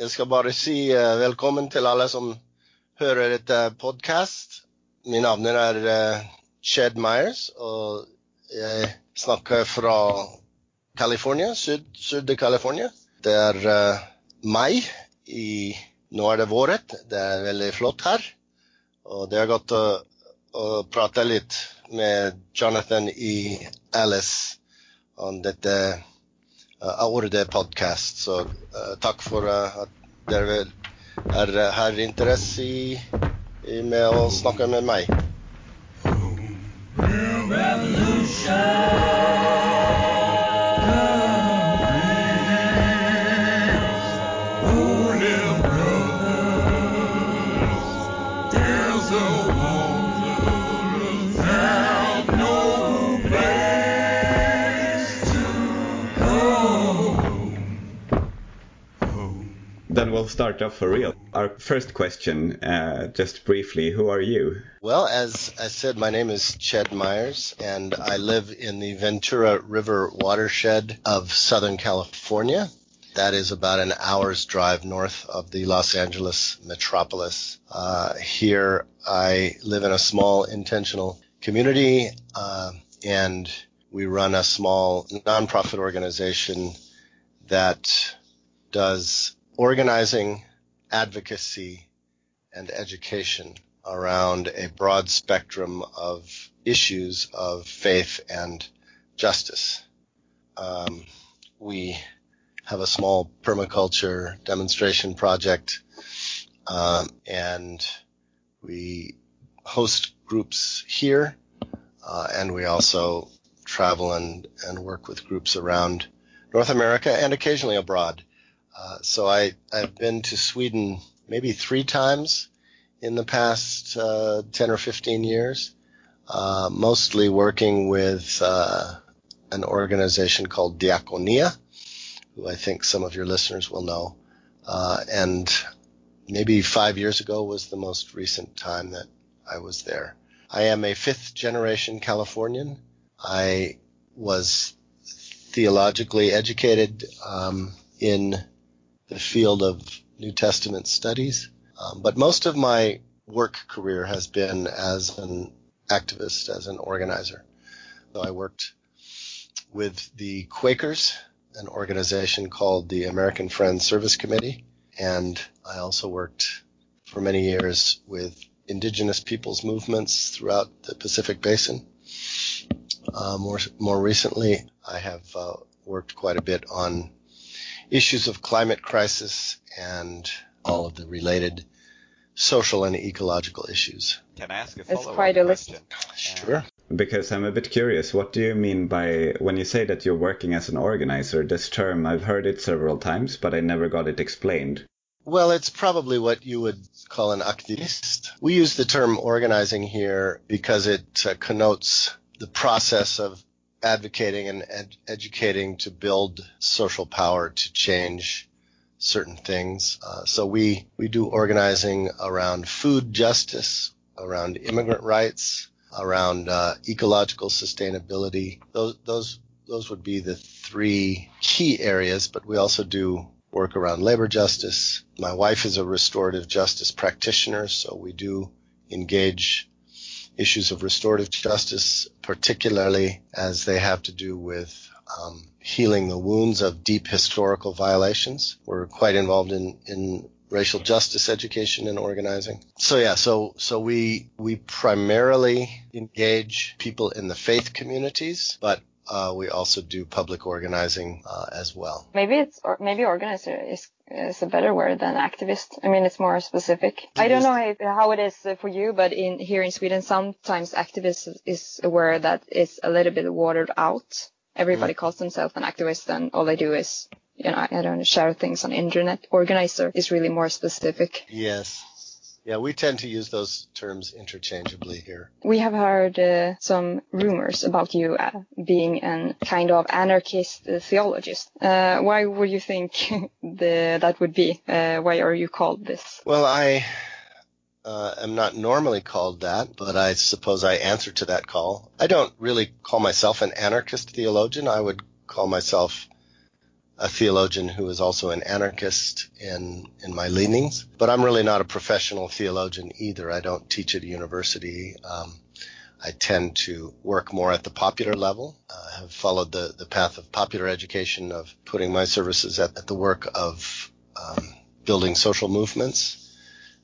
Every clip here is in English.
Jag ska bara säga eh, välkommen till alla som hör detta podcast. Min namn är eh, Chad Myers och jag snackar från Kalifornien, södra Kalifornien. Det är eh, maj i, nu är det våret, det är väldigt flott här. Och det har gått att, att prata lite med Jonathan i Alice om detta Eh, Aorde podcast. Så eh, tack för eh, att ni är här intresse i, i med att snacka med mig. Revolution. Then we'll start off for real. Our first question, uh, just briefly, who are you? Well, as I said, my name is Ched Myers, and I live in the Ventura River watershed of Southern California. That is about an hour's drive north of the Los Angeles metropolis. Uh, here, I live in a small intentional community, uh, and we run a small nonprofit organization that does organizing advocacy and education around a broad spectrum of issues of faith and justice. Um, we have a small permaculture demonstration project, um, and we host groups here, uh, and we also travel and, and work with groups around North America and occasionally abroad. Uh, so I, I've been to Sweden maybe three times in the past uh, 10 or 15 years, uh, mostly working with uh, an organization called Diakonia, who I think some of your listeners will know. Uh, and maybe five years ago was the most recent time that I was there. I am a fifth generation Californian. I was theologically educated um, in the field of New Testament studies. Um, but most of my work career has been as an activist, as an organizer. So I worked with the Quakers, an organization called the American Friends Service Committee, and I also worked for many years with indigenous peoples movements throughout the Pacific Basin. Uh, more more recently, I have uh, worked quite a bit on issues of climate crisis and all of the related social and ecological issues. Can I ask a follow-up quite a question? Sure. Because I'm a bit curious, what do you mean by when you say that you're working as an organizer? This term, I've heard it several times, but I never got it explained. Well, it's probably what you would call an activist. We use the term organizing here because it uh, connotes the process of advocating and ed- educating to build social power to change certain things. Uh, so we we do organizing around food justice, around immigrant rights, around uh, ecological sustainability. Those those those would be the three key areas. But we also do work around labor justice. My wife is a restorative justice practitioner, so we do engage issues of restorative justice, particularly as they have to do with um, healing the wounds of deep historical violations. We're quite involved in, in racial justice education and organizing. So yeah, so so we we primarily engage people in the faith communities, but uh, we also do public organizing uh, as well. Maybe it's or maybe organizer is is a better word than activist. I mean, it's more specific. I don't know if, how it is for you, but in here in Sweden, sometimes activist is a word that is a little bit watered out. Everybody mm. calls themselves an activist, and all they do is you know, I don't know, share things on internet. Organizer is really more specific. Yes. Yeah, we tend to use those terms interchangeably here. We have heard uh, some rumors about you uh, being a kind of anarchist uh, theologist. Uh, why would you think the, that would be? Uh, why are you called this? Well, I uh, am not normally called that, but I suppose I answer to that call. I don't really call myself an anarchist theologian. I would call myself a theologian who is also an anarchist in in my leanings, but I'm really not a professional theologian either. I don't teach at a university. Um, I tend to work more at the popular level. I have followed the, the path of popular education, of putting my services at, at the work of um, building social movements.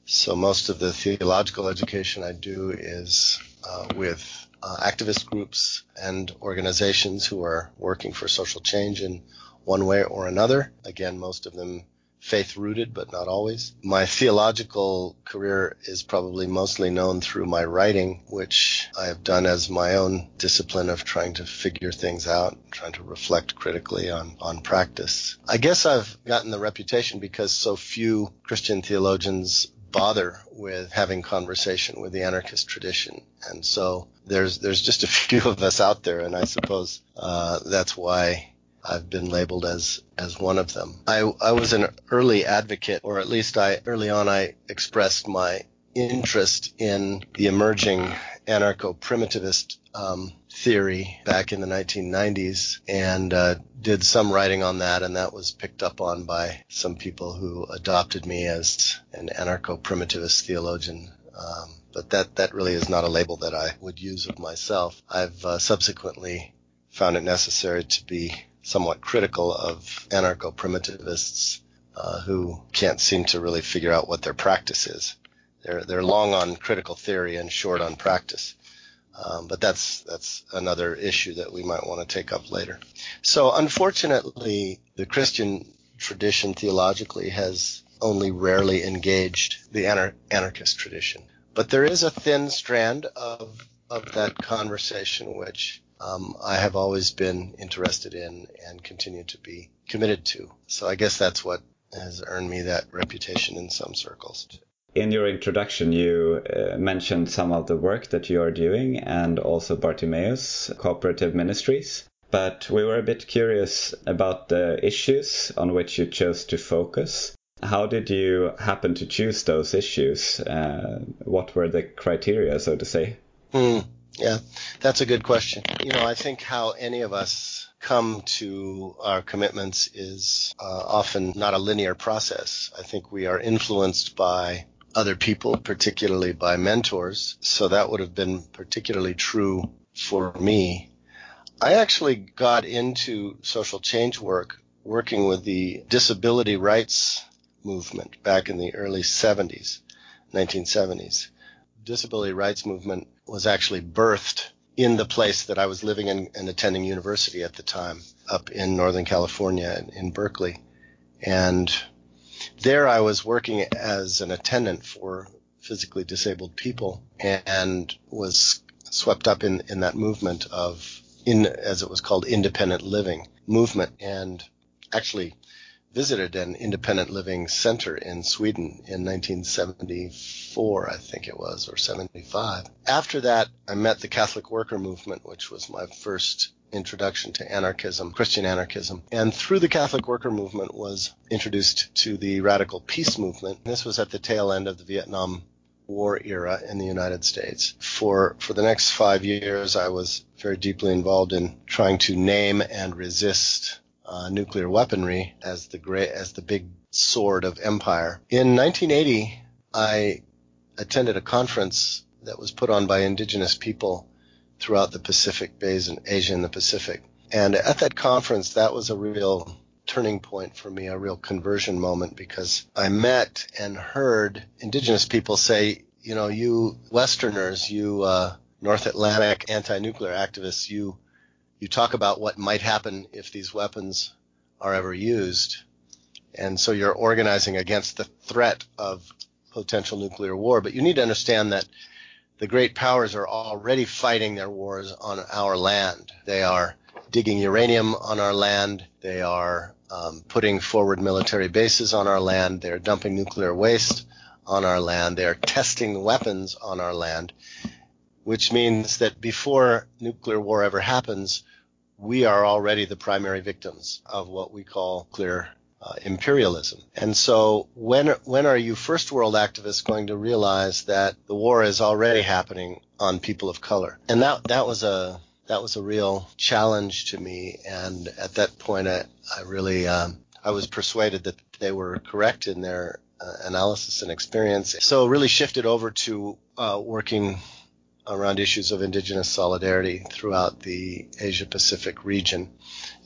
So most of the theological education I do is uh, with uh, activist groups and organizations who are working for social change in one way or another. Again, most of them faith rooted, but not always. My theological career is probably mostly known through my writing, which I have done as my own discipline of trying to figure things out, trying to reflect critically on, on practice. I guess I've gotten the reputation because so few Christian theologians bother with having conversation with the anarchist tradition. And so there's, there's just a few of us out there. And I suppose, uh, that's why I've been labeled as as one of them. I I was an early advocate, or at least I early on I expressed my interest in the emerging anarcho-primitivist um, theory back in the 1990s, and uh, did some writing on that, and that was picked up on by some people who adopted me as an anarcho-primitivist theologian. Um, but that that really is not a label that I would use of myself. I've uh, subsequently found it necessary to be somewhat critical of anarcho-primitivists uh, who can't seem to really figure out what their practice is. They're they're long on critical theory and short on practice. Um, but that's that's another issue that we might want to take up later. So unfortunately, the Christian tradition theologically has only rarely engaged the anar- anarchist tradition. But there is a thin strand of of that conversation which um, I have always been interested in and continue to be committed to. So I guess that's what has earned me that reputation in some circles. In your introduction, you uh, mentioned some of the work that you are doing and also Bartimaeus Cooperative Ministries. But we were a bit curious about the issues on which you chose to focus. How did you happen to choose those issues? Uh, what were the criteria, so to say? Hmm. Yeah, that's a good question. You know, I think how any of us come to our commitments is uh, often not a linear process. I think we are influenced by other people, particularly by mentors. So that would have been particularly true for me. I actually got into social change work working with the disability rights movement back in the early 70s, 1970s. Disability rights movement was actually birthed in the place that I was living in and attending university at the time up in Northern California in Berkeley. And there I was working as an attendant for physically disabled people and was swept up in, in that movement of in as it was called independent living movement and actually visited an independent living center in Sweden in 1974, I think it was, or 75. After that, I met the Catholic Worker Movement, which was my first introduction to anarchism, Christian anarchism. And through the Catholic Worker Movement was introduced to the radical peace movement. This was at the tail end of the Vietnam War era in the United States. For for the next 5 years I was very deeply involved in trying to name and resist uh, nuclear weaponry as the great as the big sword of empire. In 1980, I attended a conference that was put on by indigenous people throughout the Pacific Basin, Asia and the Pacific. And at that conference, that was a real turning point for me, a real conversion moment because I met and heard indigenous people say, you know, you Westerners, you uh, North Atlantic anti-nuclear activists, you you talk about what might happen if these weapons are ever used. And so you're organizing against the threat of potential nuclear war. But you need to understand that the great powers are already fighting their wars on our land. They are digging uranium on our land. They are um, putting forward military bases on our land. They're dumping nuclear waste on our land. They are testing weapons on our land which means that before nuclear war ever happens, we are already the primary victims of what we call clear uh, imperialism. And so when when are you first world activists going to realize that the war is already happening on people of color? And that that was a that was a real challenge to me. And at that point, I, I really, um, I was persuaded that they were correct in their uh, analysis and experience. So really shifted over to uh, working around issues of indigenous solidarity throughout the Asia Pacific region,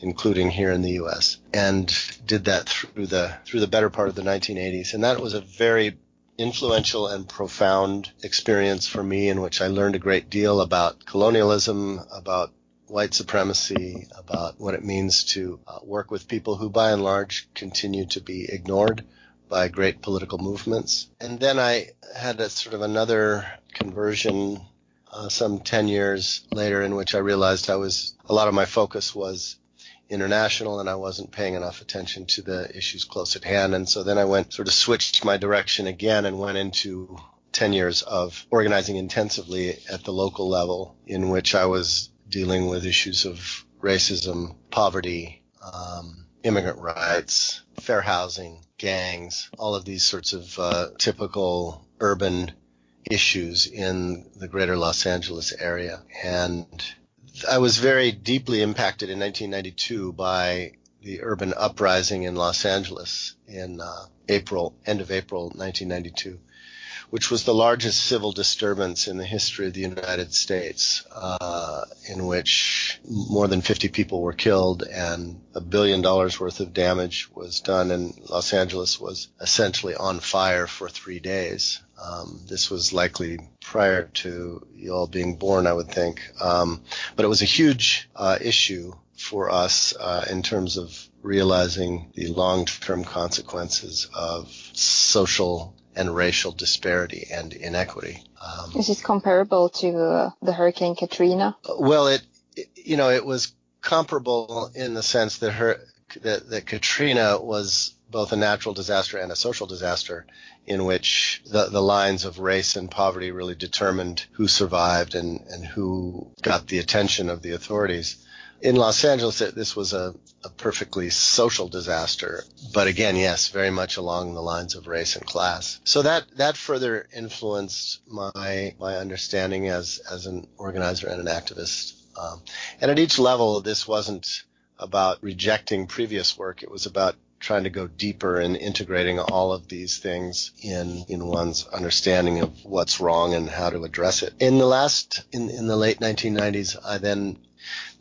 including here in the U.S., and did that through the through the better part of the 1980s. And that was a very influential and profound experience for me in which I learned a great deal about colonialism, about white supremacy, about what it means to uh, work with people who by and large continue to be ignored by great political movements. And then I had a sort of another conversion uh, some 10 years later in which I realized I was, a lot of my focus was international and I wasn't paying enough attention to the issues close at hand. And so then I went sort of switched my direction again and went into 10 years of organizing intensively at the local level in which I was dealing with issues of racism, poverty, um, immigrant rights, fair housing, gangs, all of these sorts of uh, typical urban issues in the greater Los Angeles area. And I was very deeply impacted in 1992 by the urban uprising in Los Angeles in uh, April, end of April 1992, which was the largest civil disturbance in the history of the United States, uh, in which more than 50 people were killed and a billion dollars worth of damage was done, and Los Angeles was essentially on fire for three days. Um, this was likely prior to you all being born, I would think. Um, but it was a huge uh, issue for us uh, in terms of realizing the long-term consequences of social and racial disparity and inequity. Um, Is this comparable to uh, the Hurricane Katrina? Well, it, it, you know, it was comparable in the sense that her that, that Katrina was both a natural disaster and a social disaster in which the, the lines of race and poverty really determined who survived and, and who got the attention of the authorities. In Los Angeles, this was a, a perfectly social disaster, but again, yes, very much along the lines of race and class. So that that further influenced my my understanding as as an organizer and an activist. Um, and at each level, this wasn't about rejecting previous work. It was about trying to go deeper and integrating all of these things in in one's understanding of what's wrong and how to address it. In the last in in the late 1990s, I then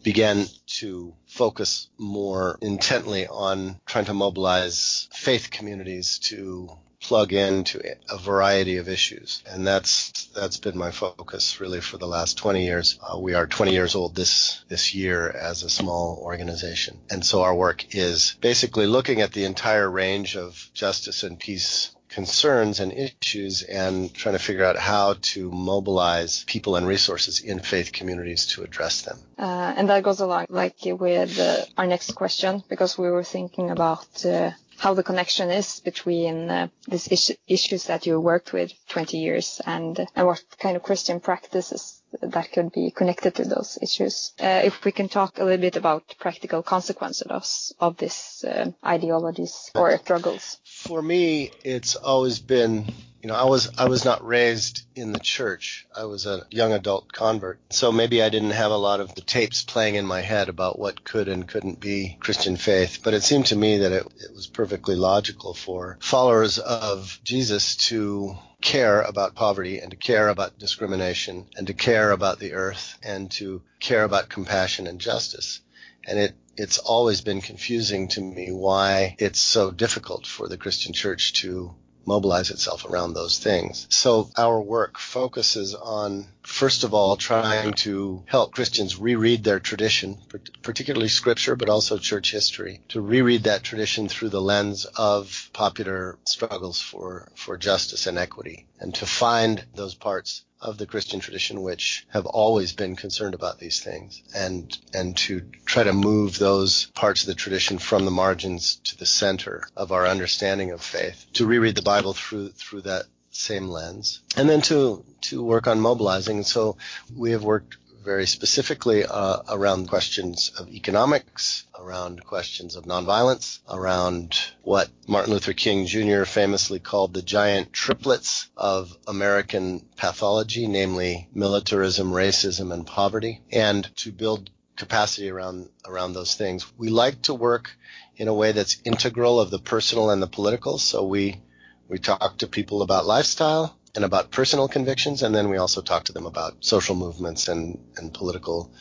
began to focus more intently on trying to mobilize faith communities to plug into a variety of issues. And that's, that's been my focus really for the last 20 years. Uh, we are 20 years old this, this year as a small organization. And so our work is basically looking at the entire range of justice and peace concerns and issues and trying to figure out how to mobilize people and resources in faith communities to address them. Uh, and that goes along like with uh, our next question because we were thinking about uh, how the connection is between uh, these is- issues that you worked with 20 years and and what kind of Christian practices that could be connected to those issues. Uh, if we can talk a little bit about practical consequences of, of these uh, ideologies or struggles. For me, it's always been you know, I was I was not raised in the church. I was a young adult convert. So maybe I didn't have a lot of the tapes playing in my head about what could and couldn't be Christian faith. But it seemed to me that it, it was perfectly logical for followers of Jesus to care about poverty and to care about discrimination and to care about the earth and to care about compassion and justice. And it it's always been confusing to me why it's so difficult for the Christian church to mobilize itself around those things. So our work focuses on, first of all, trying to help Christians reread their tradition, particularly scripture, but also church history, to reread that tradition through the lens of popular struggles for, for justice and equity, and to find those parts of the Christian tradition which have always been concerned about these things and and to try to move those parts of the tradition from the margins to the center of our understanding of faith to reread the Bible through through that same lens and then to to work on mobilizing. So we have worked very specifically uh, around questions of economics, around questions of nonviolence, around what Martin Luther King Jr. famously called the giant triplets of American pathology, namely militarism, racism, and poverty, and to build capacity around around those things. We like to work in a way that's integral of the personal and the political. So we we talk to people about lifestyle and about personal convictions, and then we also talk to them about social movements and and political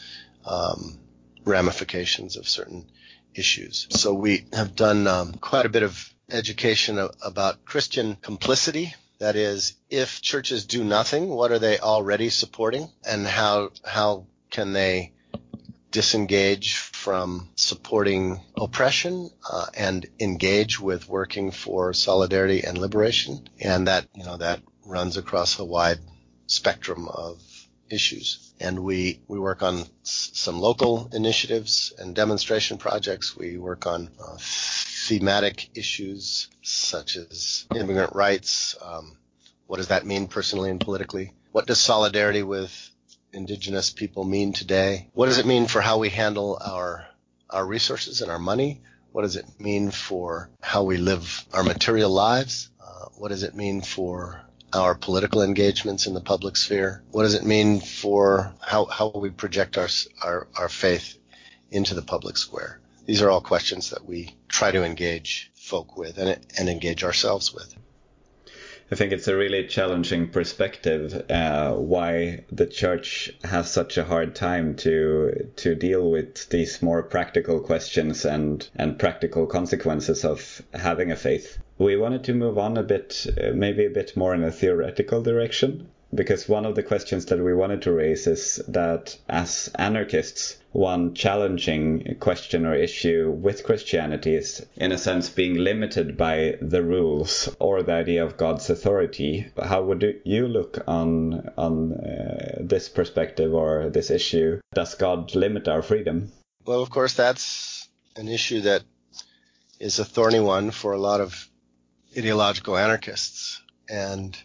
um, ramifications of certain issues. So we have done um, quite a bit of education about Christian complicity. That is, if churches do nothing, what are they already supporting, and how how can they disengage from supporting oppression uh, and engage with working for solidarity and liberation, and that you know that runs across a wide spectrum of issues. And we we work on s- some local initiatives and demonstration projects. We work on uh, thematic issues such as immigrant rights. Um, what does that mean personally and politically? What does solidarity with indigenous people mean today? What does it mean for how we handle our our resources and our money? What does it mean for how we live our material lives? Uh, what does it mean for our political engagements in the public sphere? What does it mean for how, how we project our, our, our faith into the public square? These are all questions that we try to engage folk with and, and engage ourselves with. I think it's a really challenging perspective uh, why the church has such a hard time to to deal with these more practical questions and and practical consequences of having a faith. We wanted to move on a bit, uh, maybe a bit more in a theoretical direction, because one of the questions that we wanted to raise is that as anarchists, one challenging question or issue with Christianity is, in a sense, being limited by the rules or the idea of God's authority. How would you look on on uh, this perspective or this issue? Does God limit our freedom? Well, of course, that's an issue that is a thorny one for a lot of ideological anarchists, and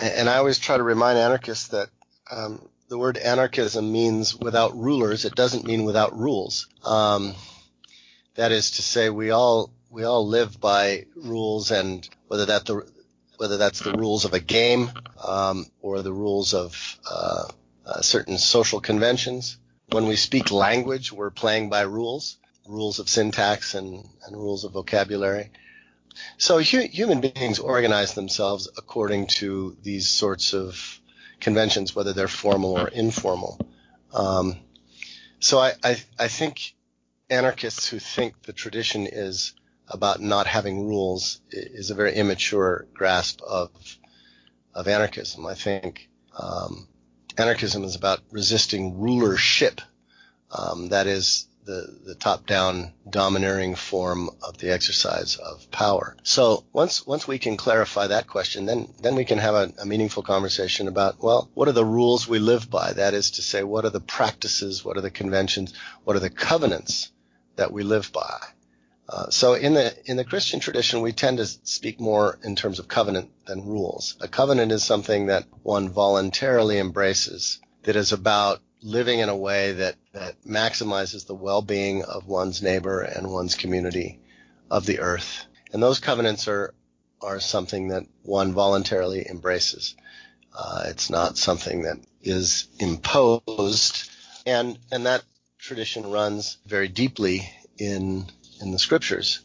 and I always try to remind anarchists that um, the word anarchism means without rulers. It doesn't mean without rules. Um, that is to say, we all we all live by rules, and whether that the whether that's the rules of a game um, or the rules of uh, uh, certain social conventions. When we speak language, we're playing by rules, rules of syntax and, and rules of vocabulary. So hu- human beings organize themselves according to these sorts of conventions, whether they're formal or informal. Um, so I, I, I think anarchists who think the tradition is about not having rules is a very immature grasp of of anarchism. I think um, anarchism is about resisting rulership. Um, that is the, the top-down domineering form of the exercise of power. So once once we can clarify that question, then then we can have a, a, meaningful conversation about well, what are the rules we live by? That is to say, what are the practices, what are the conventions, what are the covenants that we live by? Uh, so in the in the Christian tradition, we tend to speak more in terms of covenant than rules. A covenant is something that one voluntarily embraces that is about living in a way that, that maximizes the well-being of one's neighbor and one's community of the earth. And those covenants are, are something that one voluntarily embraces. Uh, it's not something that is imposed. And, and that tradition runs very deeply in, in the scriptures,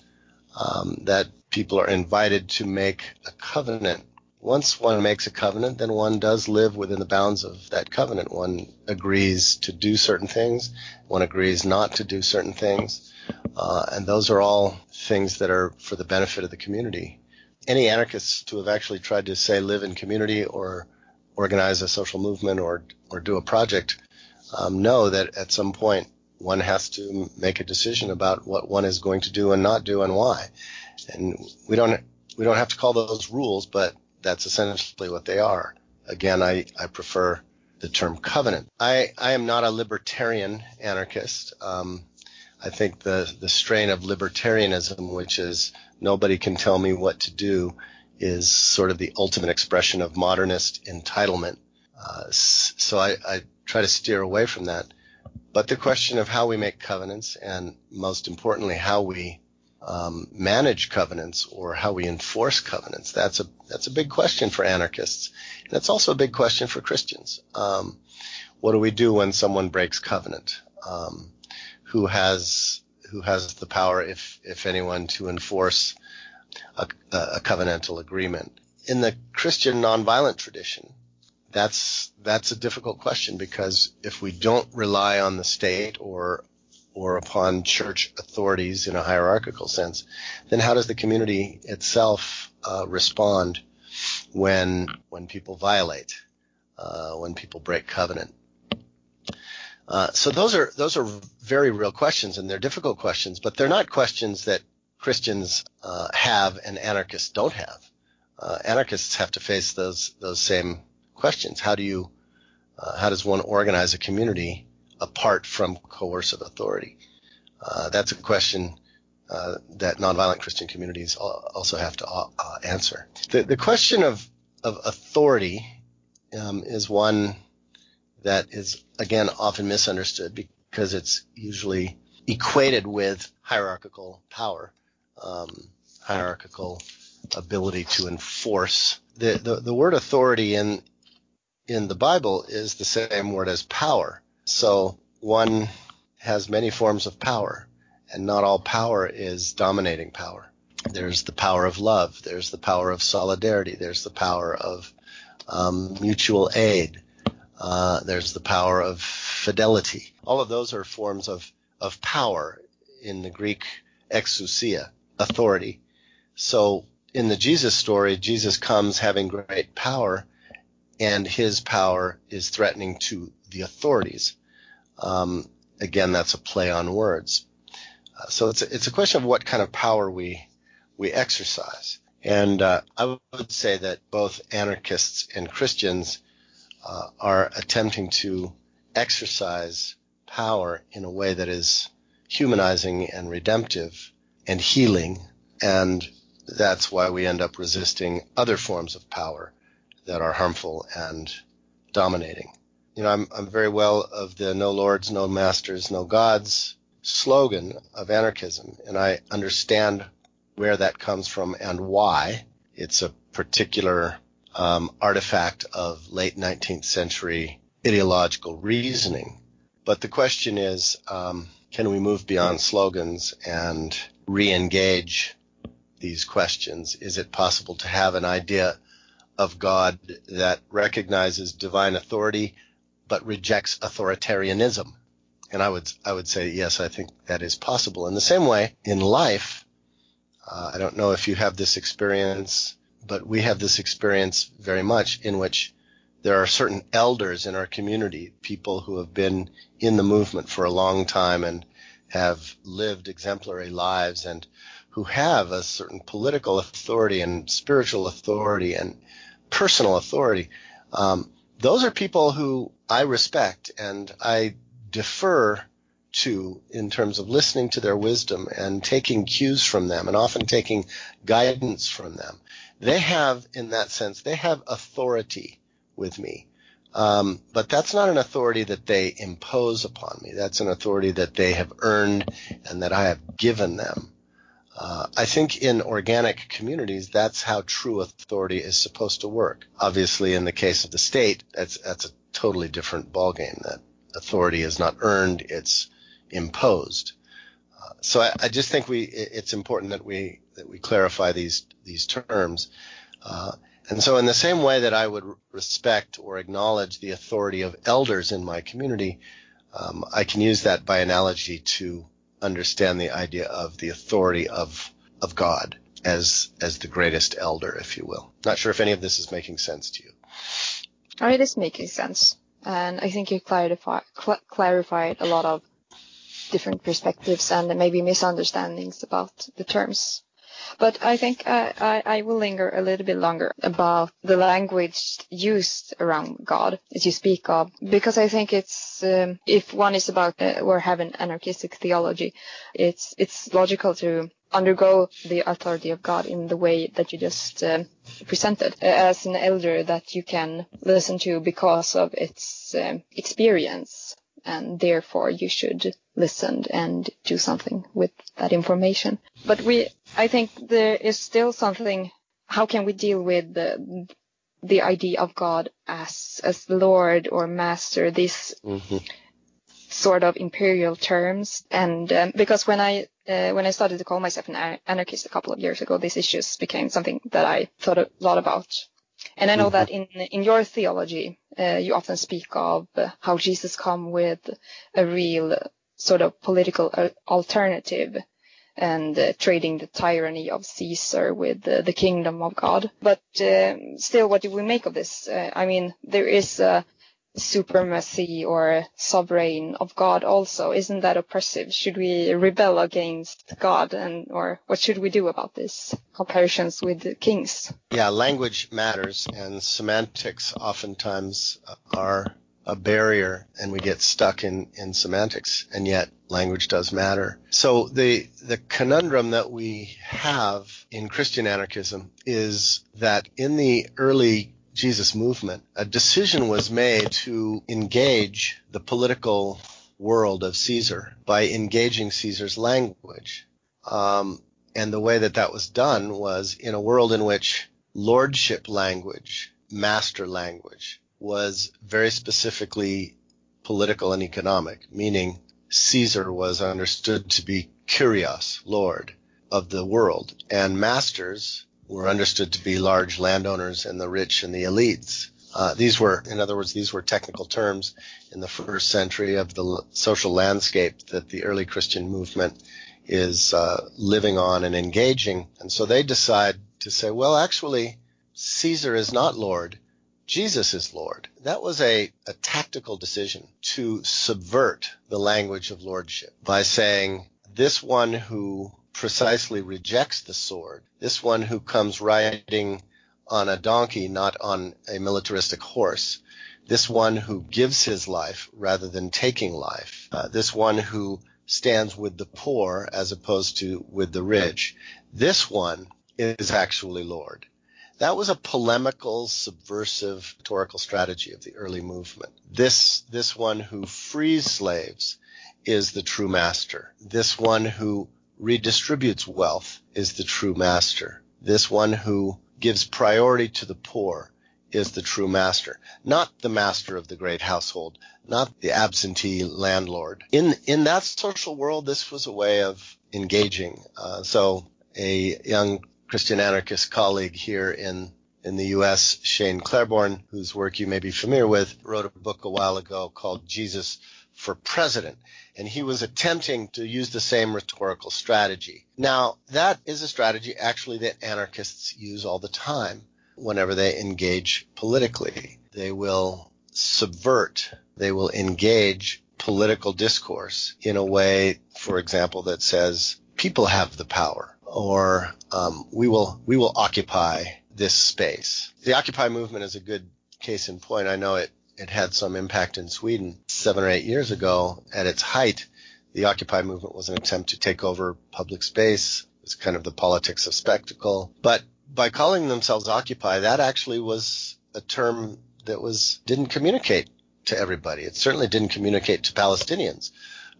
um, that people are invited to make a covenant once one makes a covenant, then one does live within the bounds of that covenant. One agrees to do certain things, one agrees not to do certain things, uh, and those are all things that are for the benefit of the community. Any anarchists who have actually tried to say live in community or organize a social movement or or do a project um, know that at some point one has to make a decision about what one is going to do and not do and why. And we don't we don't have to call those rules, but that's essentially what they are. Again, I, I prefer the term covenant. I, I am not a libertarian anarchist. Um, I think the, the strain of libertarianism, which is nobody can tell me what to do, is sort of the ultimate expression of modernist entitlement. Uh, so I, I try to steer away from that. But the question of how we make covenants and most importantly, how we um, manage covenants or how we enforce covenants, that's a, that's a big question for anarchists. And it's also a big question for Christians. Um, what do we do when someone breaks covenant? Um, who has, who has the power, if, if anyone, to enforce a, a covenantal agreement? In the Christian nonviolent tradition, that's that's a difficult question because if we don't rely on the state or or upon church authorities in a hierarchical sense, then how does the community itself uh, respond when when people violate, uh, when people break covenant? Uh, so those are those are very real questions, and they're difficult questions, but they're not questions that Christians uh, have and anarchists don't have. Uh, anarchists have to face those those same questions. How do you, uh, how does one organize a community apart from coercive authority? Uh, that's a question uh, that nonviolent Christian communities also have to uh, answer. The, the, question of, of authority um, is one that is again often misunderstood because it's usually equated with hierarchical power, um, hierarchical ability to enforce. The, the, the word authority in in the Bible is the same word as power. So one has many forms of power, and not all power is dominating power. There's the power of love. There's the power of solidarity. There's the power of um, mutual aid. Uh, there's the power of fidelity. All of those are forms of, of power in the Greek exousia, authority. So in the Jesus story, Jesus comes having great power, and his power is threatening to the authorities. Um, again, that's a play on words. Uh, so it's a, it's a question of what kind of power we we exercise. And uh, I would say that both anarchists and Christians uh, are attempting to exercise power in a way that is humanizing and redemptive and healing. And that's why we end up resisting other forms of power that are harmful and dominating. You know, I'm, I'm very well of the no lords, no masters, no gods slogan of anarchism, and I understand where that comes from and why. It's a particular um, artifact of late 19th century ideological reasoning. But the question is, um, can we move beyond slogans and re-engage these questions? Is it possible to have an idea of God that recognizes divine authority but rejects authoritarianism. And I would I would say yes, I think that is possible. In the same way, in life, uh, I don't know if you have this experience, but we have this experience very much in which there are certain elders in our community, people who have been in the movement for a long time and have lived exemplary lives and who have a certain political authority and spiritual authority and personal authority. Um, those are people who I respect and I defer to in terms of listening to their wisdom and taking cues from them and often taking guidance from them. They have, in that sense, they have authority with me. Um, but that's not an authority that they impose upon me. That's an authority that they have earned and that I have given them. Uh, I think in organic communities, that's how true authority is supposed to work. Obviously, in the case of the state, that's that's a totally different ballgame. That authority is not earned; it's imposed. Uh, so I, I, just think we it's important that we that we clarify these these terms. Uh, and so, in the same way that I would respect or acknowledge the authority of elders in my community, um, I can use that by analogy to understand the idea of the authority of of God as as the greatest elder, if you will. Not sure if any of this is making sense to you. Oh, it is making sense, and I think you clarified cl- clarified a lot of different perspectives and maybe misunderstandings about the terms. But I think I, I, I, will linger a little bit longer about the language used around God as you speak of, because I think it's um, if one is about uh, or have an anarchistic theology, it's it's logical to undergo the authority of God in the way that you just uh, presented as an elder that you can listen to because of its um, experience and therefore you should listen and do something with that information. But we, I think there is still something, how can we deal with the, the idea of God as, as Lord or Master, these mm-hmm. sort of imperial terms. And um, because when I, uh, when I started to call myself an anarchist a couple of years ago, these issues became something that I thought a lot about. And I know mm-hmm. that in in your theology, uh, you often speak of how Jesus come with a real sort of political alternative and uh, trading the tyranny of Caesar with uh, the kingdom of God. But uh, still, what do we make of this? Uh, I mean, there is a supremacy or sovereign of God also. Isn't that oppressive? Should we rebel against God and or what should we do about this comparisons with the kings? Yeah, language matters and semantics oftentimes are a barrier and we get stuck in, in semantics and yet language does matter. So the the conundrum that we have in Christian anarchism is that in the early Jesus movement, a decision was made to engage the political world of Caesar by engaging Caesar's language. Um, and the way that that was done was in a world in which lordship language, master language, was very specifically political and economic, meaning Caesar was understood to be Kyrios, Lord of the world, and masters were understood to be large landowners and the rich and the elites. Uh, these were, in other words, these were technical terms in the first century of the social landscape that the early Christian movement is uh, living on and engaging. And so they decide to say, well, actually, Caesar is not Lord. Jesus is Lord. That was a, a tactical decision to subvert the language of lordship by saying this one who precisely rejects the sword. This one who comes riding on a donkey, not on a militaristic horse. This one who gives his life rather than taking life. Uh, this one who stands with the poor as opposed to with the rich. This one is actually Lord. That was a polemical, subversive rhetorical strategy of the early movement. This, this one who frees slaves is the true master. This one who redistributes wealth is the true master. This one who gives priority to the poor is the true master, not the master of the great household, not the absentee landlord. In in that social world, this was a way of engaging. Uh, so a young Christian anarchist colleague here in in the U.S., Shane Claiborne, whose work you may be familiar with, wrote a book a while ago called Jesus for President and he was attempting to use the same rhetorical strategy. Now, that is a strategy actually that anarchists use all the time whenever they engage politically. They will subvert, they will engage political discourse in a way, for example, that says people have the power or um, we will we will occupy this space. The Occupy movement is a good case in point. I know it it had some impact in Sweden seven or eight years ago. At its height, the Occupy movement was an attempt to take over public space. It's kind of the politics of spectacle. But by calling themselves Occupy, that actually was a term that was didn't communicate to everybody. It certainly didn't communicate to Palestinians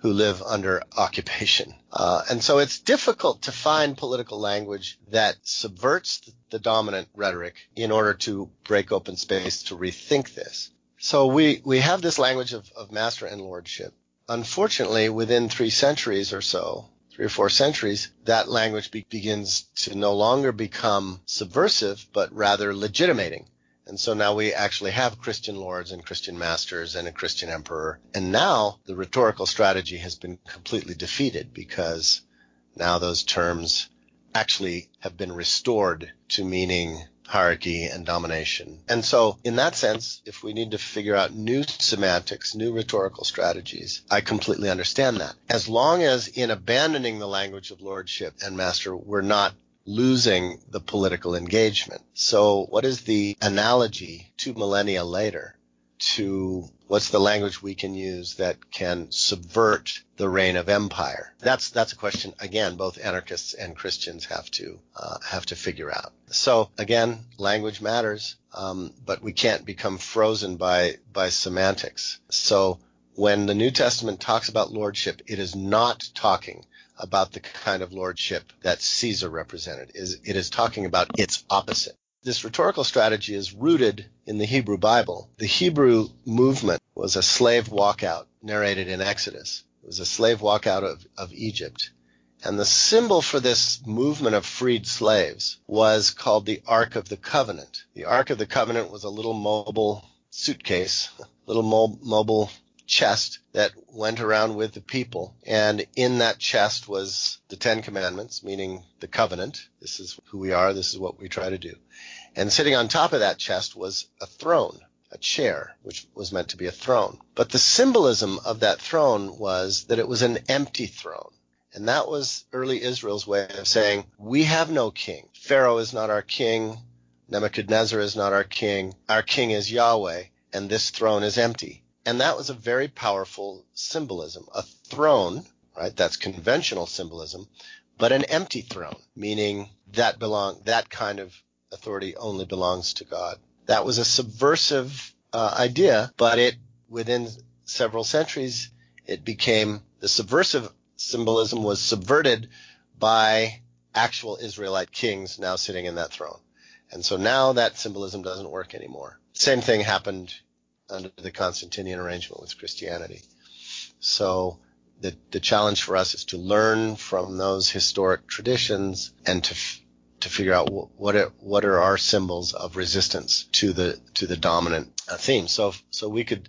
who live under occupation. Uh, and so it's difficult to find political language that subverts the dominant rhetoric in order to break open space to rethink this. So we, we have this language of, of master and lordship. Unfortunately, within three centuries or so, three or four centuries, that language be- begins to no longer become subversive, but rather legitimating. And so now we actually have Christian lords and Christian masters and a Christian emperor. And now the rhetorical strategy has been completely defeated because now those terms actually have been restored to meaning hierarchy and domination. And so in that sense, if we need to figure out new semantics, new rhetorical strategies, I completely understand that. As long as in abandoning the language of lordship and master, we're not losing the political engagement. So what is the analogy two millennia later to what's the language we can use that can subvert the reign of empire? That's that's a question again. Both anarchists and Christians have to uh, have to figure out. So again, language matters, um, but we can't become frozen by by semantics. So when the New Testament talks about lordship, it is not talking about the kind of lordship that Caesar represented. Is it is talking about its opposite. This rhetorical strategy is rooted in the Hebrew Bible. The Hebrew movement was a slave walkout narrated in Exodus. It was a slave walkout of, of Egypt. And the symbol for this movement of freed slaves was called the Ark of the Covenant. The Ark of the Covenant was a little mobile suitcase, little mo- mobile chest that went around with the people. And in that chest was the Ten Commandments, meaning the covenant. This is who we are. This is what we try to do. And sitting on top of that chest was a throne, a chair, which was meant to be a throne. But the symbolism of that throne was that it was an empty throne. And that was early Israel's way of saying, we have no king. Pharaoh is not our king. Nebuchadnezzar is not our king. Our king is Yahweh, and this throne is empty. And that was a very powerful symbolism. A throne, right? That's conventional symbolism, but an empty throne, meaning that belong, that kind of authority only belongs to God. That was a subversive uh, idea, but it, within several centuries, it became the subversive symbolism was subverted by actual Israelite kings now sitting in that throne. And so now that symbolism doesn't work anymore. Same thing happened under the Constantinian arrangement with Christianity. So the, the challenge for us is to learn from those historic traditions and to to figure out what are, what are our symbols of resistance to the to the dominant uh, theme. So so we could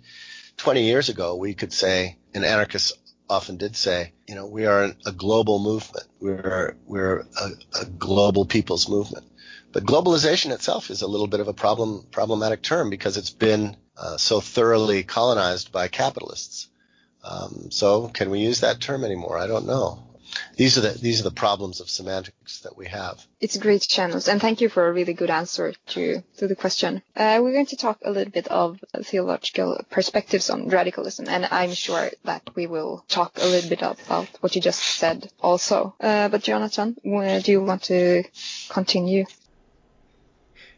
20 years ago we could say, and anarchists often did say, you know, we are a global movement. We're we're a, a global people's movement. But globalization itself is a little bit of a problem problematic term because it's been uh, so thoroughly colonized by capitalists. Um, so can we use that term anymore? I don't know. These are the these are the problems of semantics that we have. It's great channels, and thank you for a really good answer to to the question. Uh, we're going to talk a little bit of theological perspectives on radicalism, and I'm sure that we will talk a little bit about what you just said also. Uh, but Jonathan, do you want to continue?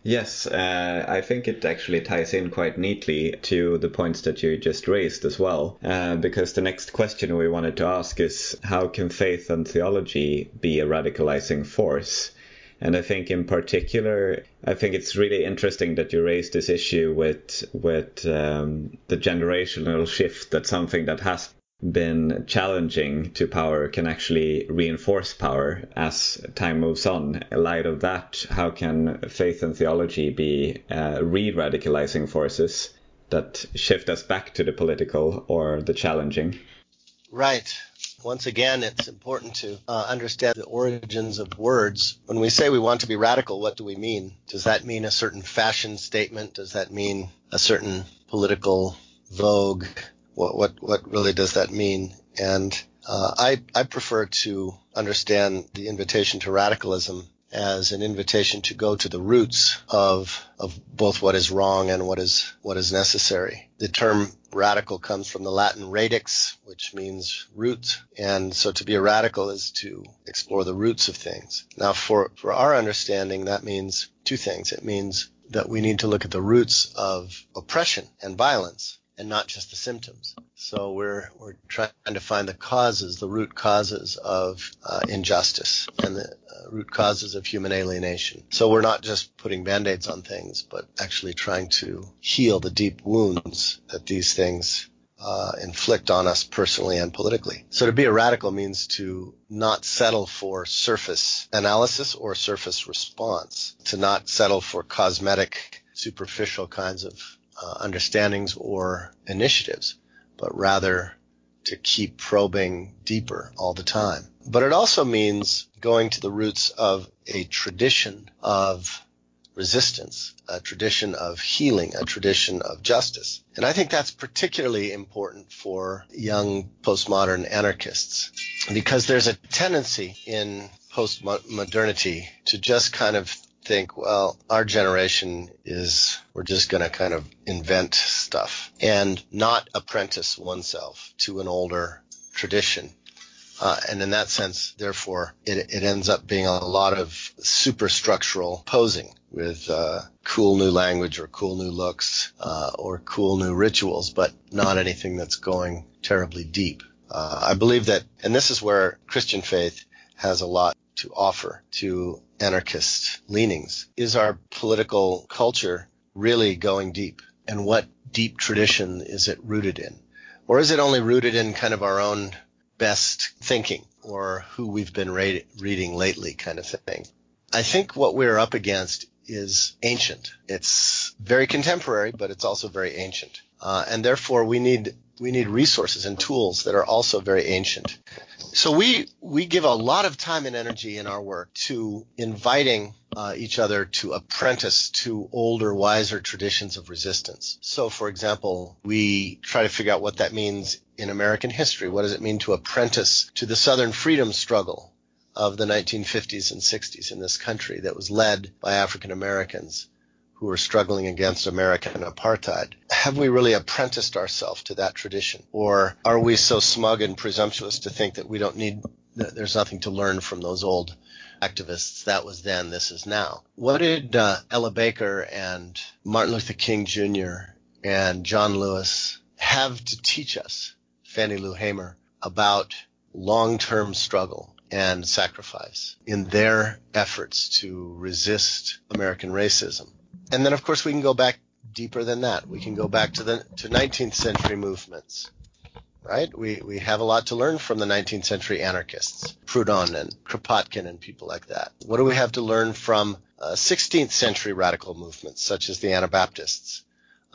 Yes, uh, I think it actually ties in quite neatly to the points that you just raised as well. Uh, because the next question we wanted to ask is how can faith and theology be a radicalizing force? And I think in particular, I think it's really interesting that you raised this issue with with um, the generational shift. That's something that has been challenging to power can actually reinforce power as time moves on. In light of that, how can faith and theology be uh, re radicalizing forces that shift us back to the political or the challenging? Right. Once again, it's important to uh, understand the origins of words. When we say we want to be radical, what do we mean? Does that mean a certain fashion statement? Does that mean a certain political vogue? What what what really does that mean? And uh, I I prefer to understand the invitation to radicalism as an invitation to go to the roots of of both what is wrong and what is what is necessary. The term radical comes from the Latin radix, which means root, and so to be a radical is to explore the roots of things. Now, for for our understanding, that means two things. It means that we need to look at the roots of oppression and violence and not just the symptoms. So we're we're trying to find the causes, the root causes of uh, injustice and the uh, root causes of human alienation. So we're not just putting band-aids on things, but actually trying to heal the deep wounds that these things uh, inflict on us personally and politically. So to be a radical means to not settle for surface analysis or surface response, to not settle for cosmetic, superficial kinds of uh, understandings or initiatives, but rather to keep probing deeper all the time. But it also means going to the roots of a tradition of resistance, a tradition of healing, a tradition of justice. And I think that's particularly important for young postmodern anarchists because there's a tendency in postmodernity to just kind of think, well, our generation is, we're just going to kind of invent stuff and not apprentice oneself to an older tradition. Uh, and in that sense, therefore, it, it, ends up being a lot of superstructural posing with uh, cool new language or cool new looks uh, or cool new rituals, but not anything that's going terribly deep. Uh, I believe that, and this is where Christian faith has a lot to offer to anarchist leanings. Is our political culture really going deep? And what deep tradition is it rooted in? Or is it only rooted in kind of our own best thinking or who we've been re- reading lately kind of thing? I think what we're up against is ancient. It's very contemporary, but it's also very ancient. Uh, and therefore we need we need resources and tools that are also very ancient. So we we give a lot of time and energy in our work to inviting uh, each other to apprentice to older, wiser traditions of resistance. So, for example, we try to figure out what that means in American history. What does it mean to apprentice to the Southern freedom struggle of the 1950s and 60s in this country that was led by African Americans? Who are struggling against American apartheid. Have we really apprenticed ourselves to that tradition? Or are we so smug and presumptuous to think that we don't need, that there's nothing to learn from those old activists? That was then, this is now. What did uh, Ella Baker and Martin Luther King Jr. and John Lewis have to teach us, Fannie Lou Hamer, about long-term struggle and sacrifice in their efforts to resist American racism? And then of course we can go back deeper than that. We can go back to the to 19th century movements, right? We we have a lot to learn from the 19th century anarchists, Proudhon and Kropotkin and people like that. What do we have to learn from uh, 16th century radical movements such as the Anabaptists?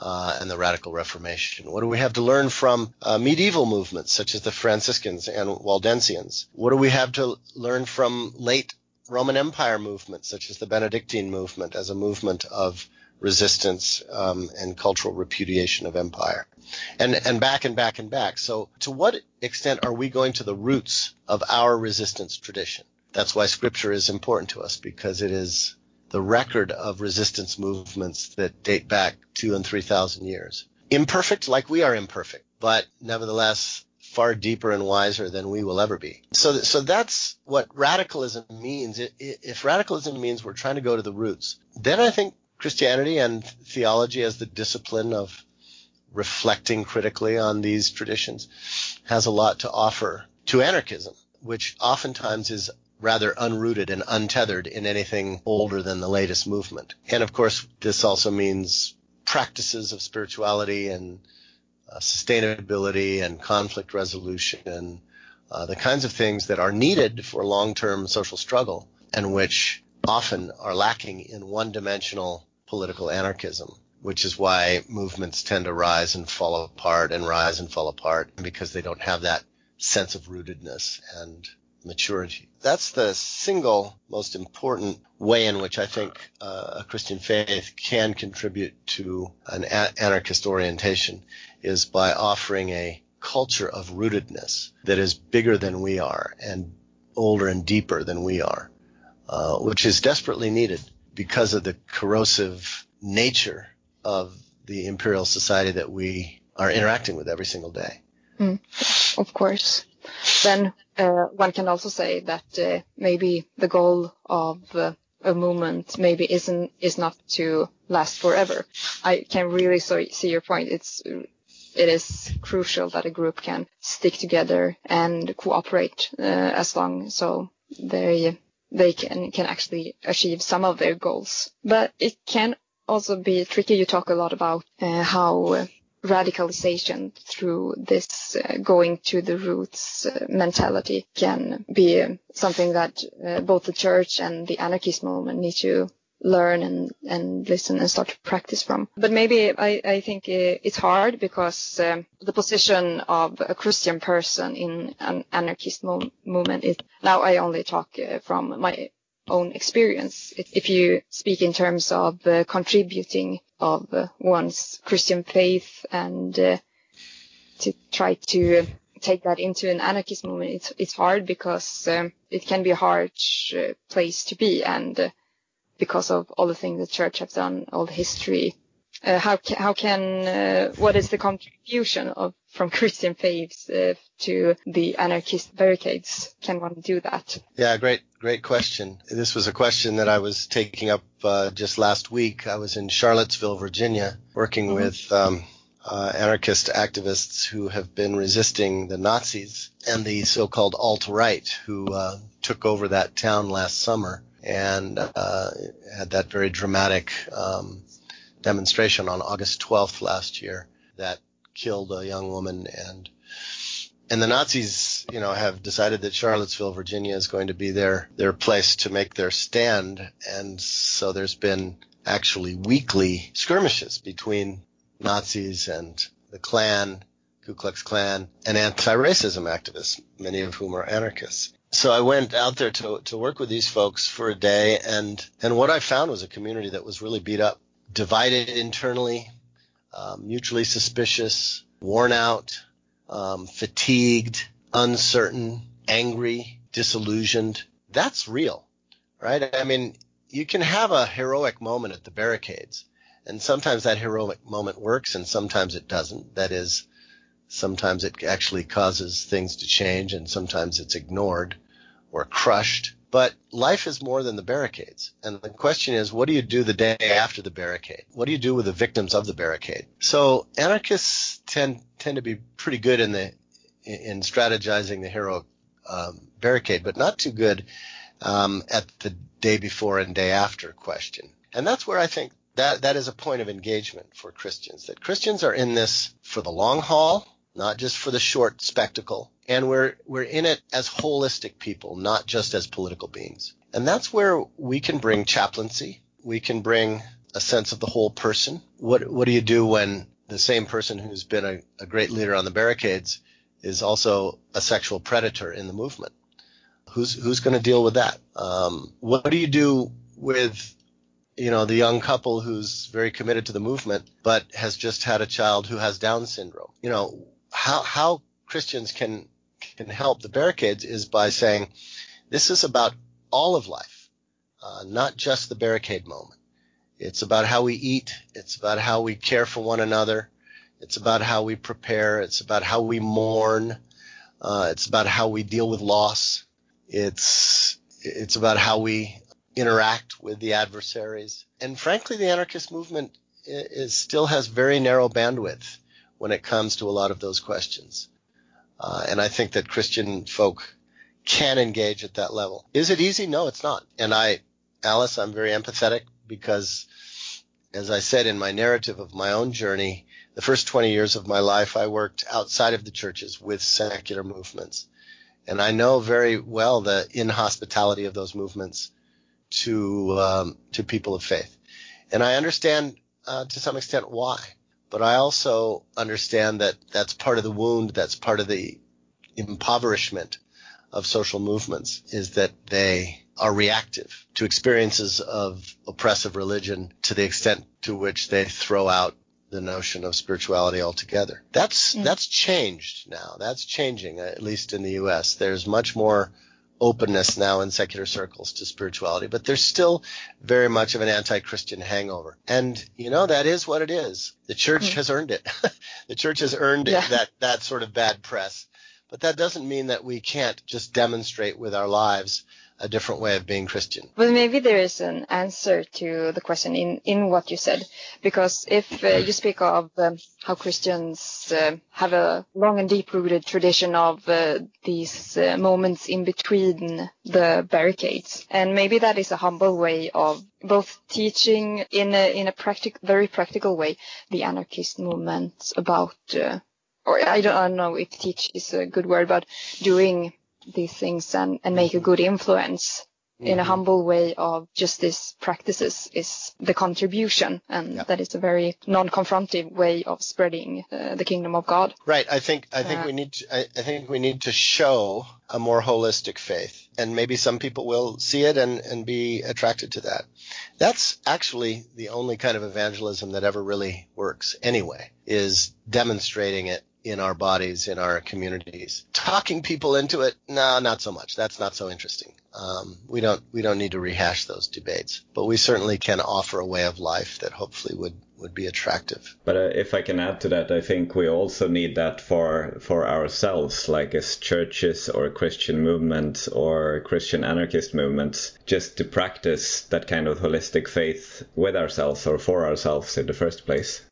Uh, and the Radical Reformation? What do we have to learn from uh, medieval movements such as the Franciscans and Waldensians? What do we have to learn from late Roman Empire movement, such as the Benedictine movement, as a movement of resistance um, and cultural repudiation of empire, and and back and back and back. So, to what extent are we going to the roots of our resistance tradition? That's why Scripture is important to us because it is the record of resistance movements that date back two and three thousand years. Imperfect, like we are imperfect, but nevertheless far deeper and wiser than we will ever be. So, so that's what radicalism means. If radicalism means we're trying to go to the roots, then I think Christianity and theology as the discipline of reflecting critically on these traditions has a lot to offer to anarchism, which oftentimes is rather unrooted and untethered in anything older than the latest movement. And of course, this also means practices of spirituality and sustainability and conflict resolution, uh, the kinds of things that are needed for long-term social struggle and which often are lacking in one-dimensional political anarchism, which is why movements tend to rise and fall apart and rise and fall apart because they don't have that sense of rootedness and maturity. That's the single most important way in which I think uh, a Christian faith can contribute to an a- anarchist orientation is by offering a culture of rootedness that is bigger than we are and older and deeper than we are, uh, which is desperately needed because of the corrosive nature of the imperial society that we are interacting with every single day. Mm, of course. Then one can also say that uh, maybe the goal of uh, a movement maybe isn't is not to last forever. I can really so, see your point. It's it is crucial that a group can stick together and cooperate uh, as long so they they can can actually achieve some of their goals. But it can also be tricky. You talk a lot about uh, how radicalization through this uh, going to the roots uh, mentality can be uh, something that uh, both the church and the anarchist movement need to learn and, and listen and start to practice from. But maybe I, I think it's hard because um, the position of a Christian person in an anarchist mo- movement is now I only talk uh, from my own experience. If you speak in terms of uh, contributing of uh, one's Christian faith and uh, to try to take that into an anarchist movement, it's, it's hard because um, it can be a hard uh, place to be and because of all the things the church has done, all the history. Uh, how how can uh, what is the contribution of from Christian faiths uh, to the anarchist barricades? Can one do that? Yeah, great great question. This was a question that I was taking up uh, just last week. I was in Charlottesville, Virginia, working mm-hmm. with. Um, uh, anarchist activists who have been resisting the Nazis and the so-called alt-right who uh, took over that town last summer and uh, had that very dramatic um, demonstration on August 12th last year that killed a young woman. And and the Nazis, you know, have decided that Charlottesville, Virginia is going to be their their place to make their stand. And so there's been actually weekly skirmishes between Nazis and the Klan, Ku Klux Klan, and anti-racism activists, many of whom are anarchists. So I went out there to, to work with these folks for a day. And, and what I found was a community that was really beat up, divided internally, um, mutually suspicious, worn out, um, fatigued, uncertain, angry, disillusioned. That's real, right? I mean, you can have a heroic moment at the barricades, and sometimes that heroic moment works and sometimes it doesn't. That is, sometimes it actually causes things to change and sometimes it's ignored or crushed. But life is more than the barricades. And the question is, what do you do the day after the barricade? What do you do with the victims of the barricade? So anarchists tend, tend to be pretty good in the, in strategizing the heroic um, barricade, but not too good um, at the day before and day after question. And that's where I think that that is a point of engagement for Christians. That Christians are in this for the long haul, not just for the short spectacle, and we're we're in it as holistic people, not just as political beings. And that's where we can bring chaplaincy. We can bring a sense of the whole person. What what do you do when the same person who's been a, a great leader on the barricades is also a sexual predator in the movement? Who's who's going to deal with that? Um, what do you do with you know, the young couple who's very committed to the movement, but has just had a child who has Down syndrome. You know, how, how Christians can, can help the barricades is by saying, this is about all of life, uh, not just the barricade moment. It's about how we eat. It's about how we care for one another. It's about how we prepare. It's about how we mourn. Uh, it's about how we deal with loss. It's, it's about how we interact with the adversaries. And frankly, the anarchist movement is, still has very narrow bandwidth when it comes to a lot of those questions. Uh, and I think that Christian folk can engage at that level. Is it easy? No, it's not. And I, Alice, I'm very empathetic because as I said in my narrative of my own journey, the first 20 years of my life, I worked outside of the churches with secular movements. And I know very well the inhospitality of those movements to um, to people of faith, and I understand uh, to some extent why. But I also understand that that's part of the wound, that's part of the impoverishment of social movements, is that they are reactive to experiences of oppressive religion to the extent to which they throw out the notion of spirituality altogether. That's mm. that's changed now. That's changing, at least in the U.S. There's much more openness now in secular circles to spirituality, but there's still very much of an anti-Christian hangover. And, you know, that is what it is. The church mm. has earned it. the church has earned yeah. that, that sort of bad press. But that doesn't mean that we can't just demonstrate with our lives a different way of being Christian. Well, maybe there is an answer to the question in, in what you said, because if uh, you speak of um, how Christians uh, have a long and deep-rooted tradition of uh, these uh, moments in between the barricades, and maybe that is a humble way of both teaching in a in a practic- very practical way the anarchist movement about. Uh, or I don't, I don't know if teach is a good word, but doing these things and, and make a good influence mm-hmm. in a mm-hmm. humble way of just these practices is the contribution and yeah. that is a very non-confrontive way of spreading uh, the kingdom of God. Right. I think I think uh, we need to, I, I, think we need to show a more holistic faith and maybe some people will see it and, and be attracted to that. That's actually the only kind of evangelism that ever really works anyway is demonstrating it in our bodies, in our communities. Talking people into it, no, not so much. That's not so interesting. Um, we don't we don't need to rehash those debates, but we certainly can offer a way of life that hopefully would would be attractive. But uh, if I can add to that, I think we also need that for for ourselves, like as churches or Christian movements or Christian anarchist movements, just to practice that kind of holistic faith with ourselves or for ourselves in the first place.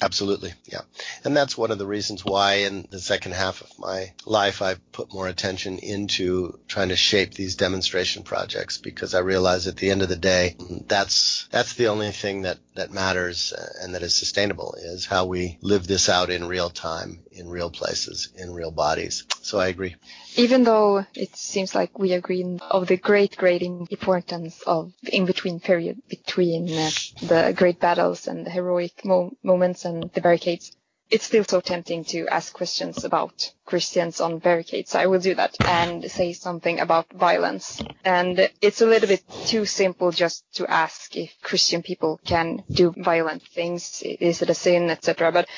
Absolutely, yeah. And that's one of the reasons why in the second half of my life I put more attention into trying to shape these demonstration projects because I realize at the end of the day that's that's the only thing that that matters uh, and that is sustainable is how we live this out in real time, in real places, in real bodies. So I agree even though it seems like we agree of the great, great importance of the in-between period between uh, the great battles and the heroic mo- moments and the barricades, it's still so tempting to ask questions about Christians on barricades. So I will do that and say something about violence. And it's a little bit too simple just to ask if Christian people can do violent things. Is it a sin, etc. But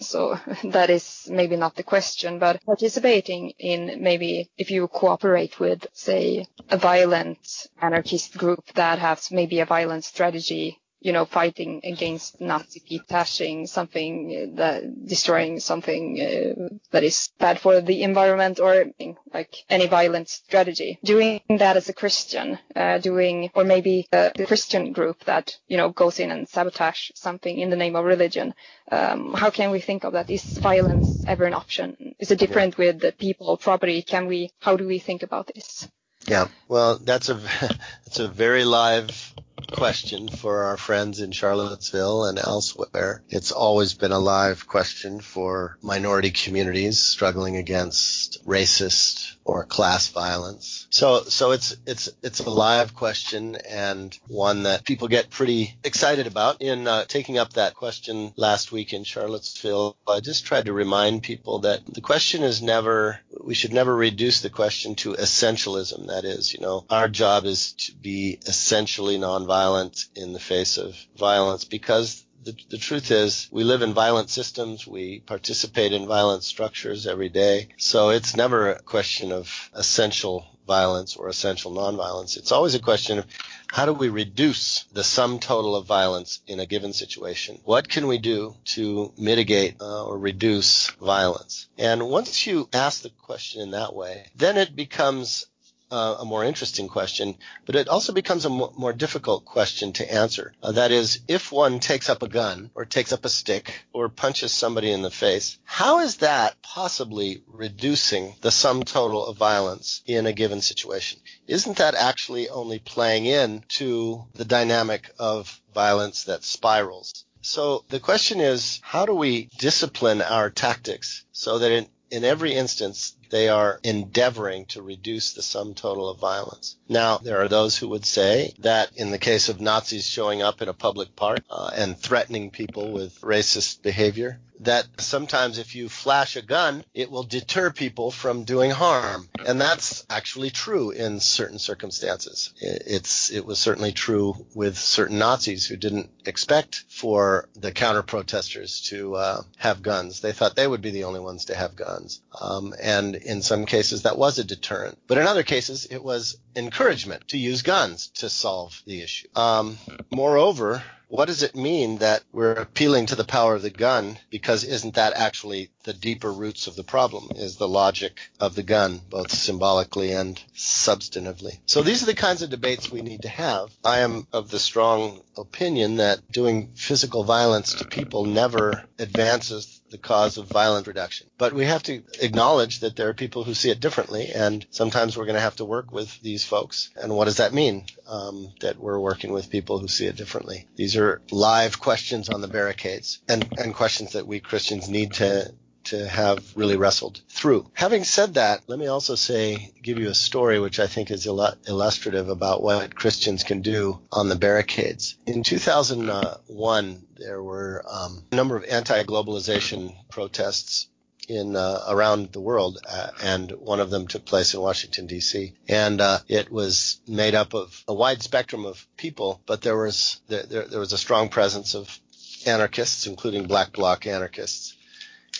so that is maybe not the question, but participating in maybe if you cooperate with, say, a violent anarchist group that has maybe a violent strategy you know, fighting against Nazi detaching something that destroying something uh, that is bad for the environment or like any violent strategy. Doing that as a Christian, uh, doing or maybe a Christian group that you know goes in and sabotage something in the name of religion. Um, how can we think of that? Is violence ever an option? Is it different with the people, property? Can we? How do we think about this? Yeah, well, that's a that's a very live question for our friends in Charlottesville and elsewhere. It's always been a live question for minority communities struggling against racist or class violence. So, so it's, it's, it's a live question and one that people get pretty excited about. In uh, taking up that question last week in Charlottesville, I just tried to remind people that the question is never, we should never reduce the question to essentialism. That is, you know, our job is to be essentially nonviolent in the face of violence because the, the truth is we live in violent systems. We participate in violent structures every day. So it's never a question of essential violence or essential nonviolence. It's always a question of how do we reduce the sum total of violence in a given situation? What can we do to mitigate uh, or reduce violence? And once you ask the question in that way, then it becomes uh, a more interesting question, but it also becomes a more difficult question to answer. Uh, that is, if one takes up a gun or takes up a stick or punches somebody in the face, how is that possibly reducing the sum total of violence in a given situation? Isn't that actually only playing in to the dynamic of violence that spirals? So the question is, how do we discipline our tactics so that in, in every instance they are endeavoring to reduce the sum total of violence. Now, there are those who would say that in the case of Nazis showing up in a public park uh, and threatening people with racist behavior, that sometimes if you flash a gun, it will deter people from doing harm. And that's actually true in certain circumstances. It's, it was certainly true with certain Nazis who didn't expect for the counter protesters to uh, have guns. They thought they would be the only ones to have guns. Um, and in some cases that was a deterrent. But in other cases, it was encouragement to use guns to solve the issue. Um, moreover, what does it mean that we're appealing to the power of the gun? Because isn't that actually the deeper roots of the problem is the logic of the gun, both symbolically and substantively. So these are the kinds of debates we need to have. I am of the strong opinion that doing physical violence to people never advances the cause of violent reduction. But we have to acknowledge that there are people who see it differently, and sometimes we're going to have to work with these folks. And what does that mean? Um, that we're working with people who see it differently. These are live questions on the barricades, and and questions that we Christians need to to have really wrestled through. Having said that, let me also say, give you a story which I think is illustrative about what Christians can do on the barricades. In 2001, there were um, a number of anti-globalization protests in uh, around the world, uh, and one of them took place in Washington D.C. And uh, it was made up of a wide spectrum of people, but there was there, there was a strong presence of anarchists, including black bloc anarchists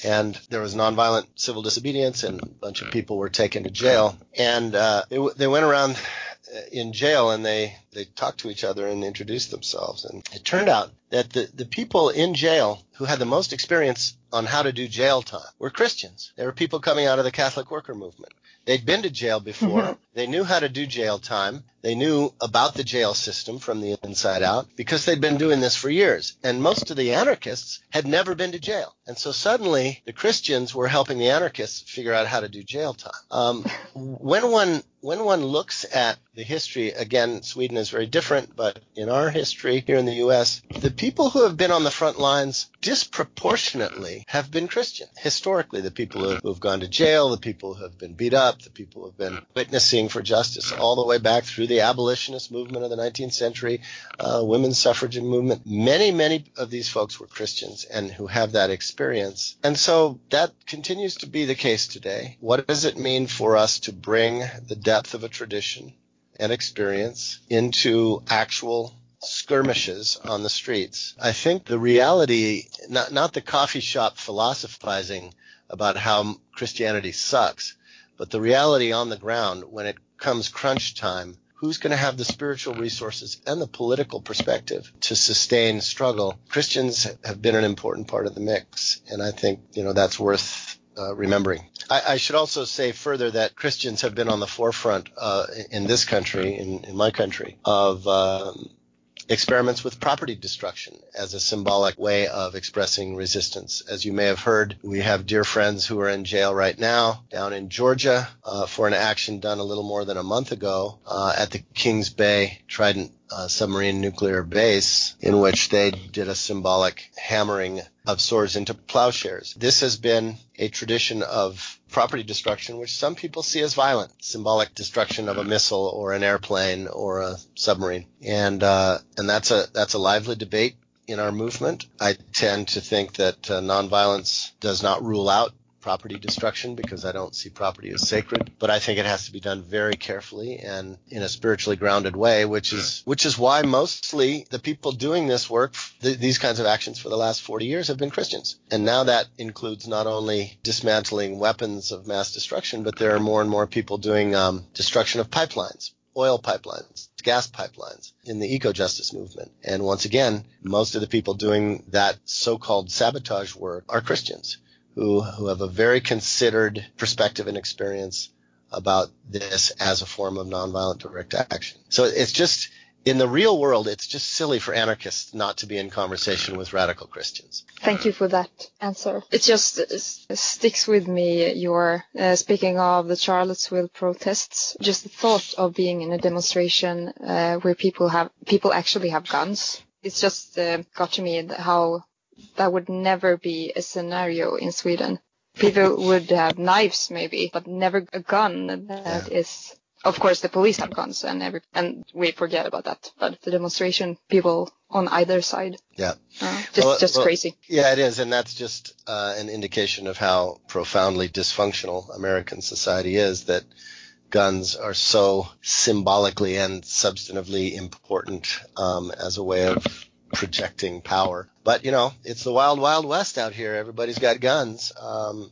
and there was nonviolent civil disobedience, and a bunch of people were taken to jail. And uh, they, they went around uh, in jail and they, they talked to each other and introduced themselves. And it turned out that the, the people in jail who had the most experience on how to do jail time were Christians. They were people coming out of the Catholic worker movement. They'd been to jail before. Mm-hmm. They knew how to do jail time. They knew about the jail system from the inside out because they'd been doing this for years. And most of the anarchists had never been to jail. And so suddenly the Christians were helping the anarchists figure out how to do jail time. Um, when one when one looks at the history, again, Sweden is very different, but in our history here in the U.S., the people who have been on the front lines disproportionately have been Christian. Historically, the people who have gone to jail, the people who have been beat up, the people who have been witnessing for justice all the way back through the abolitionist movement of the 19th century, uh, women's suffrage movement. Many, many of these folks were Christians and who have that experience. And so that continues to be the case today. What does it mean for us to bring the depth of a tradition and experience into actual skirmishes on the streets. I think the reality, not, not the coffee shop philosophizing about how Christianity sucks, but the reality on the ground when it comes crunch time, who's going to have the spiritual resources and the political perspective to sustain struggle? Christians have been an important part of the mix. And I think, you know, that's worth uh, remembering. I, I, should also say further that Christians have been on the forefront uh, in this country, in, in my country, of um, experiments with property destruction as a symbolic way of expressing resistance. As you may have heard, we have dear friends who are in jail right now down in Georgia uh, for an action done a little more than a month ago uh, at the Kings Bay Trident uh, submarine nuclear base in which they did a symbolic hammering of swords into plowshares. This has been a tradition of property destruction, which some people see as violent, symbolic destruction of a missile or an airplane or a submarine, and uh, and that's a that's a lively debate in our movement. I tend to think that uh, nonviolence does not rule out property destruction because I don't see property as sacred, but I think it has to be done very carefully and in a spiritually grounded way, which is which is why mostly the people doing this work, th- these kinds of actions for the last 40 years have been Christians. And now that includes not only dismantling weapons of mass destruction, but there are more and more people doing um, destruction of pipelines, oil pipelines, gas pipelines in the eco justice movement. And once again, most of the people doing that so-called sabotage work are Christians who, who have a very considered perspective and experience about this as a form of nonviolent direct action. So it's just, in the real world, it's just silly for anarchists not to be in conversation with radical Christians. Thank you for that answer. It just it sticks with me. Your uh, speaking of the Charlottesville protests, just the thought of being in a demonstration uh, where people have people actually have guns. It's just uh, got to me how that would never be a scenario in Sweden. People would have knives maybe, but never a gun. That yeah. is, of course, the police have guns and every, and we forget about that. But the demonstration, people on either side. Yeah. Uh, just, well, just well, crazy. Yeah, it is. And that's just uh, an indication of how profoundly dysfunctional American society is that guns are so symbolically and substantively important um, as a way of projecting power. But you know, it's the wild, wild west out here. Everybody's got guns, um,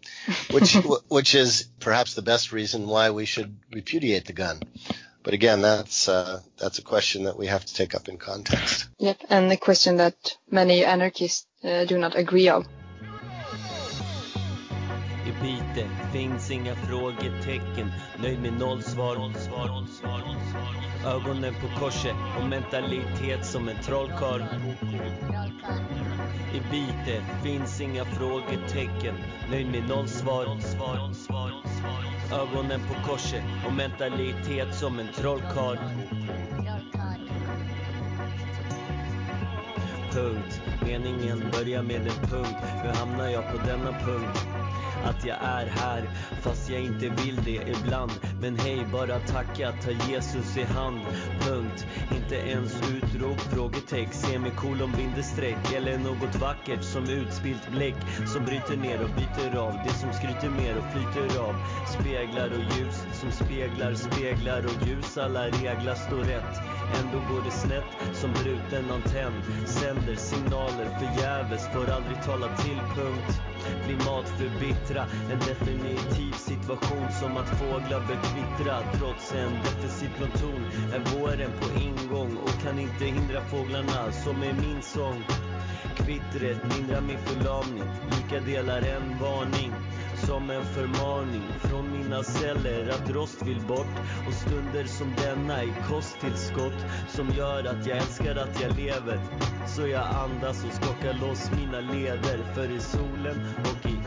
which which is perhaps the best reason why we should repudiate the gun. But again, that's uh, that's a question that we have to take up in context. Yep, and the question that many anarchists uh, do not agree on. I finns inga frågetecken, nöjd med noll svar. Noll svar, noll svar, noll svar. Ögonen på korset och mentalitet som en trollkarl. I byte, finns inga frågetecken, nöjd med noll svar. Ögonen på korset och mentalitet som en trollkarl. Punkt. Meningen börjar med en punkt. Hur hamnar jag på denna punkt? Att jag är här Fast jag inte vill det ibland. Men hej, bara tacka, ta Jesus i hand. Punkt, inte ens utrop, frågetecken Semikolon, bindestreck eller något vackert som utspilt bläck. Som bryter ner och byter av Det som skryter mer och flyter av. Speglar och ljus som speglar, speglar och ljus. Alla reglar står rätt. Ändå går det snett som bruten antenn. Sänder signaler förgäves, får aldrig tala till punkt. Klimat förbittra, en definitiv situation som att fåglar bör kvittra. Trots en defensiv pluton är våren på ingång och kan inte hindra fåglarna som är min sång. Kvittret lindrar min förlamning, lika delar en varning som en förmaning från mina celler att rost vill bort och stunder som denna är kosttillskott som gör att jag älskar att jag lever. Så jag andas och skakar loss mina leder för i solen och i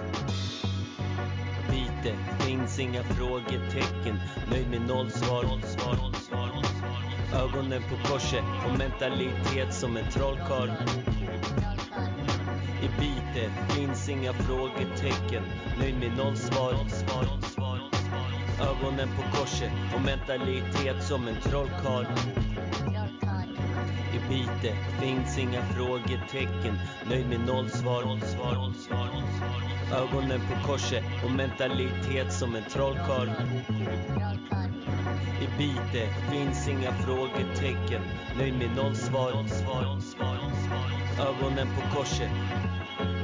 vite finns inga frågetecken. Nöjd med noll svar, noll svar, noll svar, noll svar. Ögonen på korset och mentalitet som en trollkarl i byte finns inga frågetecken. Nöjd med noll svar, noll svar, noll svar, noll svar. Ögonen på korset och mentalitet som en trollkarl. I byte finns inga frågetecken. Nöjd med noll svar, noll svar, noll svar, noll svar. Ögonen på korset och mentalitet som en trollkarl. I byte finns inga frågetecken. Nöjd med noll svar, noll svar,